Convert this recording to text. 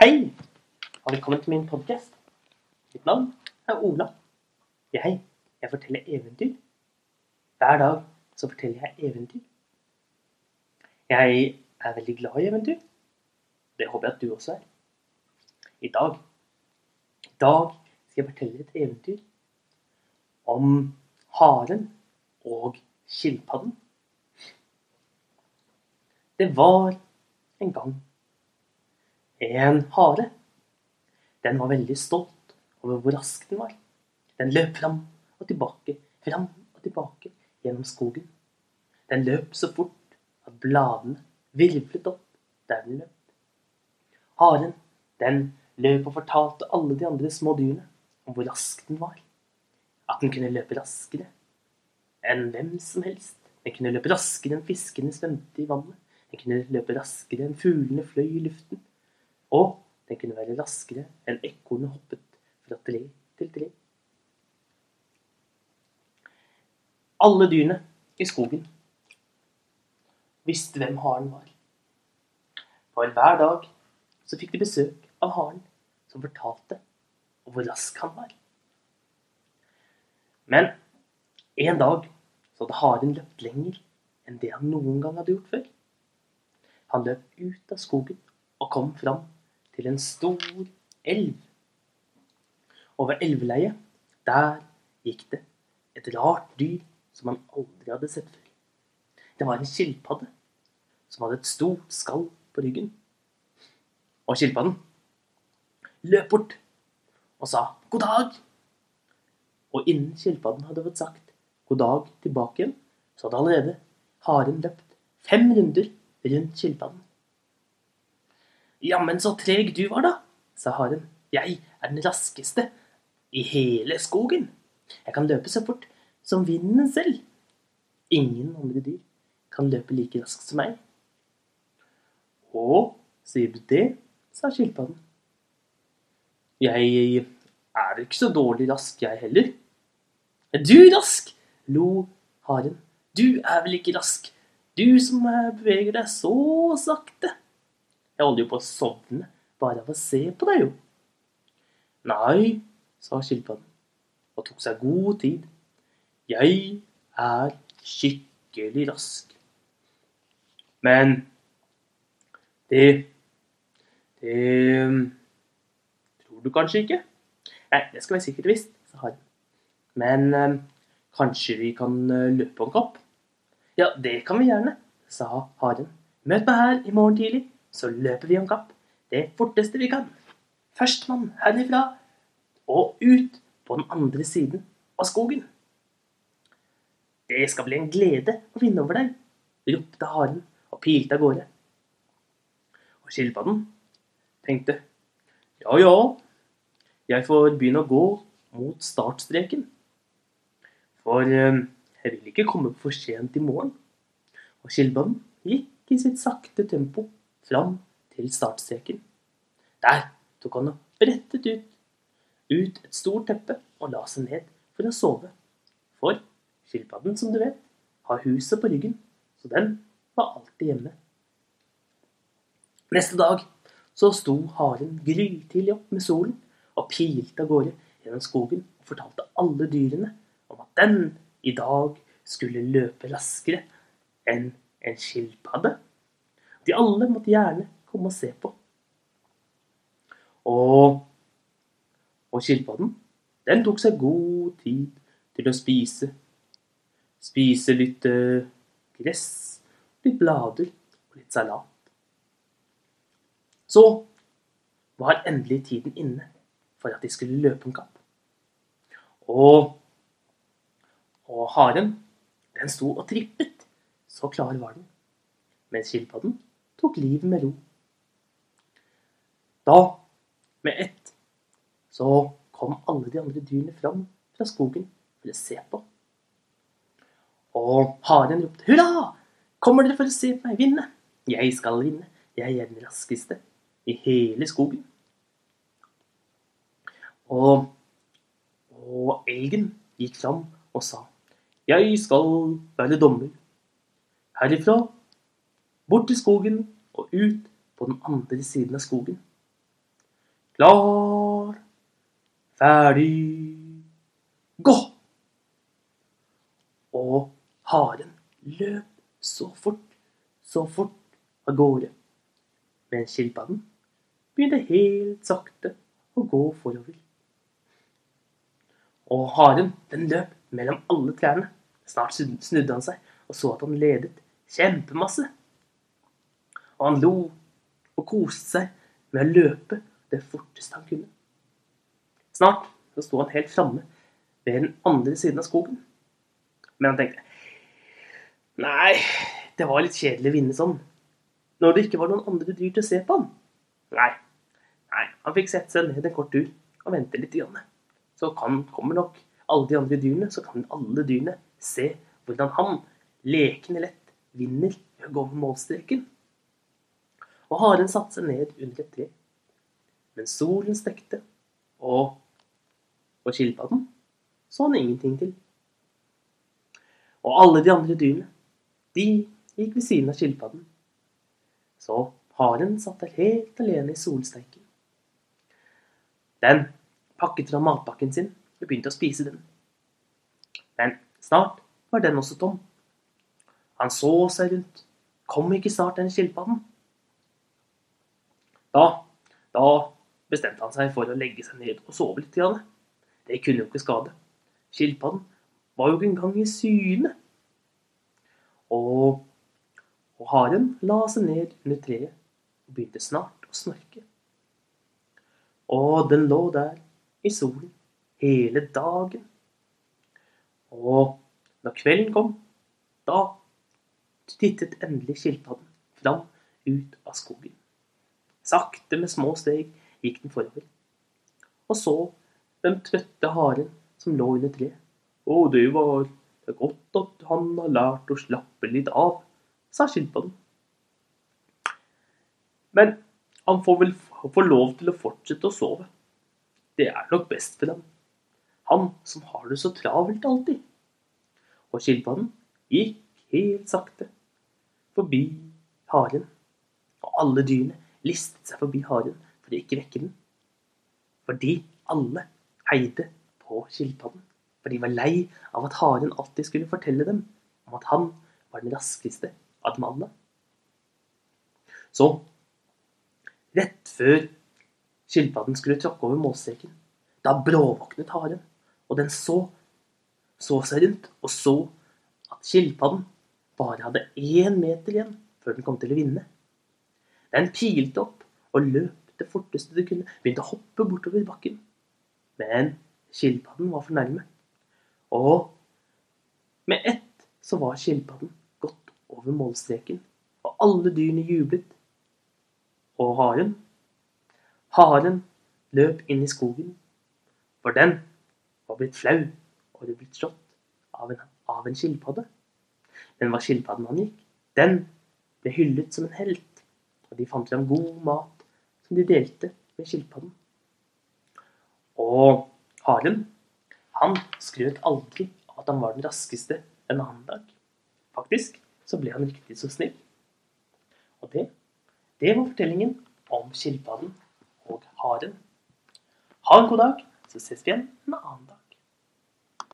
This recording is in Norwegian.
Hei, og velkommen til min podcast. Mitt navn er Ola. Jeg, jeg forteller eventyr. Hver dag så forteller jeg eventyr. Jeg er veldig glad i eventyr. Det håper jeg at du også er. I dag, i dag skal jeg fortelle et eventyr om haren og skilpadden. Det var en gang en hare. Den var veldig stolt over hvor rask den var. Den løp fram og tilbake, fram og tilbake gjennom skogen. Den løp så fort at bladene virvlet opp der den løp. Haren, den løp og fortalte alle de andre små dyrene om hvor rask den var. At den kunne løpe raskere enn hvem som helst. Den kunne løpe raskere enn fiskene svømte i vannet. Den kunne løpe raskere enn fuglene fløy i luften. Og den kunne være raskere enn ekornet hoppet fra tre til tre. Alle dyrene i skogen visste hvem haren var. For hver dag så fikk de besøk av haren, som fortalte om hvor rask han var. Men en dag så hadde haren løpt lenger enn det han noen gang hadde gjort før. Han løp ut av skogen og kom fram til en stor elv. Over elveleiet, der gikk det et rart dyr som han aldri hadde sett før. Det var en skilpadde som hadde et stort skall på ryggen. Og skilpadden løp bort og sa god dag. Og innen skilpadden hadde fått sagt god dag tilbake igjen, så hadde allerede haren løpt fem runder rundt skilpadden. Jammen så treg du var, da, sa haren. Jeg er den raskeste i hele skogen. Jeg kan løpe så fort som vinden selv. Ingen andre dyr kan løpe like raskt som meg. Å, sier du det? sa skilpadden. Jeg er ikke så dårlig rask, jeg heller. Er du rask? lo haren. Du er vel ikke rask, du som beveger deg så sakte. Jeg holder jo på å sovne bare av å se på deg, jo. Nei, sa skilpadden og tok seg god tid. Jeg er skikkelig rask. Men det Det tror du kanskje ikke? Nei, det skal vi sikkert visst, sa han. Men eh, kanskje vi kan eh, løpe en kapp? Ja, det kan vi gjerne, sa haren. Møt meg her i morgen tidlig, så løper vi om kapp. Det forteste vi kan. Førstemann herifra og ut på den andre siden av skogen. Det skal bli en glede å vinne over deg, ropte haren og pilte av gårde. Og skilpadden tenkte ja, ja, jeg får begynne å gå mot startstreken. For eh, jeg vil ikke komme for sent i morgen. Og skilpadden gikk i sitt sakte tempo fram til startstreken. Der tok han og brettet ut, ut et stort teppe og la seg ned for å sove. For skilpadden, som du vet, har huset på ryggen, så den var alltid hjemme. Neste dag så sto haren grytidlig opp med solen og pilte av gårde gjennom skogen og fortalte alle dyrene om at den i dag skulle løpe raskere enn en skilpadde. De alle måtte gjerne komme og se på. Og, og skilpadden, den tok seg god tid til å spise. Spise litt eh, gress, litt blader og litt salat. Så var endelig tiden inne for at de skulle løpe en kapp. Og, og haren, den sto og trippet. Så klar var den. Mens skilpadden tok livet med ro. Da, med ett, så kom alle de andre dyrene fram fra skogen for å se på. Og haren ropte 'Hurra! Kommer dere for å se meg vinne?' 'Jeg skal vinne. Jeg er den raskeste i hele skogen.' Og, og elgen gikk fram og sa 'Jeg skal være dommer. Herifra, bort til skogen og ut på den andre siden av skogen.' Klar, ferdig, gå! Og haren løp så fort, så fort av gårde. Men skilpadden begynte helt sakte å gå forover. Og haren, den løp mellom alle trærne. Snart snudde han seg og så at han ledet kjempemasse. Og han lo og koste seg med å løpe det forteste han kunne. Snart så sto han helt framme ved den andre siden av skogen. Men han tenkte Nei, det var litt kjedelig å vinne sånn. Når det ikke var noen andre dyr til å se på han. Nei, nei han fikk sette seg ned en kort tur og vente litt. Grann. Så kan, kommer nok alle de andre dyrene, så kan alle dyrene se hvordan han lekende lett vinner ved å gå over målstreken. Og haren satte seg ned under et tre. Men solen stekte, og på skilpadden så han ingenting til. Og alle de andre dyrene, de gikk ved siden av skilpadden. Så haren satt der helt alene i solsteiken. Den pakket fra matpakken sin og begynte å spise den. Men snart var den også tom. Han så seg rundt. Kom ikke snart den skilpadden? Da, da bestemte han seg for å legge seg ned og sove litt. Det kunne jo ikke skade. Skilpadden var jo ikke engang i syne. Og, og haren la seg ned under treet og begynte snart å snorke. Og den lå der i solen hele dagen. Og når kvelden kom, da tittet endelig skilpadden fram ut av skogen. Sakte med små steg gikk den forover. Og så den trøtte haren som lå under treet. Å, det var godt at han har lært å slappe litt av, sa skilpadden. Men han får vel få lov til å fortsette å sove. Det er nok best for ham. Han som har det så travelt alltid. Og skilpadden gikk helt sakte forbi haren. Og alle dyrene listet seg forbi haren for å ikke vekke den. Fordi alle heide på skilpadden. For de var lei av at haren alltid skulle fortelle dem om at han var den raskeste av dem alle. Så, rett før skilpadden skulle tråkke over målstreken, da bråvåknet haren, og den så, så seg rundt og så at skilpadden bare hadde én meter igjen før den kom til å vinne. Den pilte opp og løp det forteste du kunne, begynte å hoppe bortover bakken. Men skilpadden var for nærme. Og med ett så var skilpadden gått over målstreken, og alle dyrene jublet. Og haren Haren løp inn i skogen, for den var blitt flau og hadde blitt slått av en, av en skilpadde. Men hva skilpadden angikk, den ble hyllet som en helt, og de fant fram god mat som de delte med skilpadden. Og haren, han skrøt aldri av at han var den raskeste en annen dag. Faktisk så ble han riktig så snill. Og det, det var fortellingen om skilpadden og haren. Ha en god dag, så ses vi igjen en annen dag.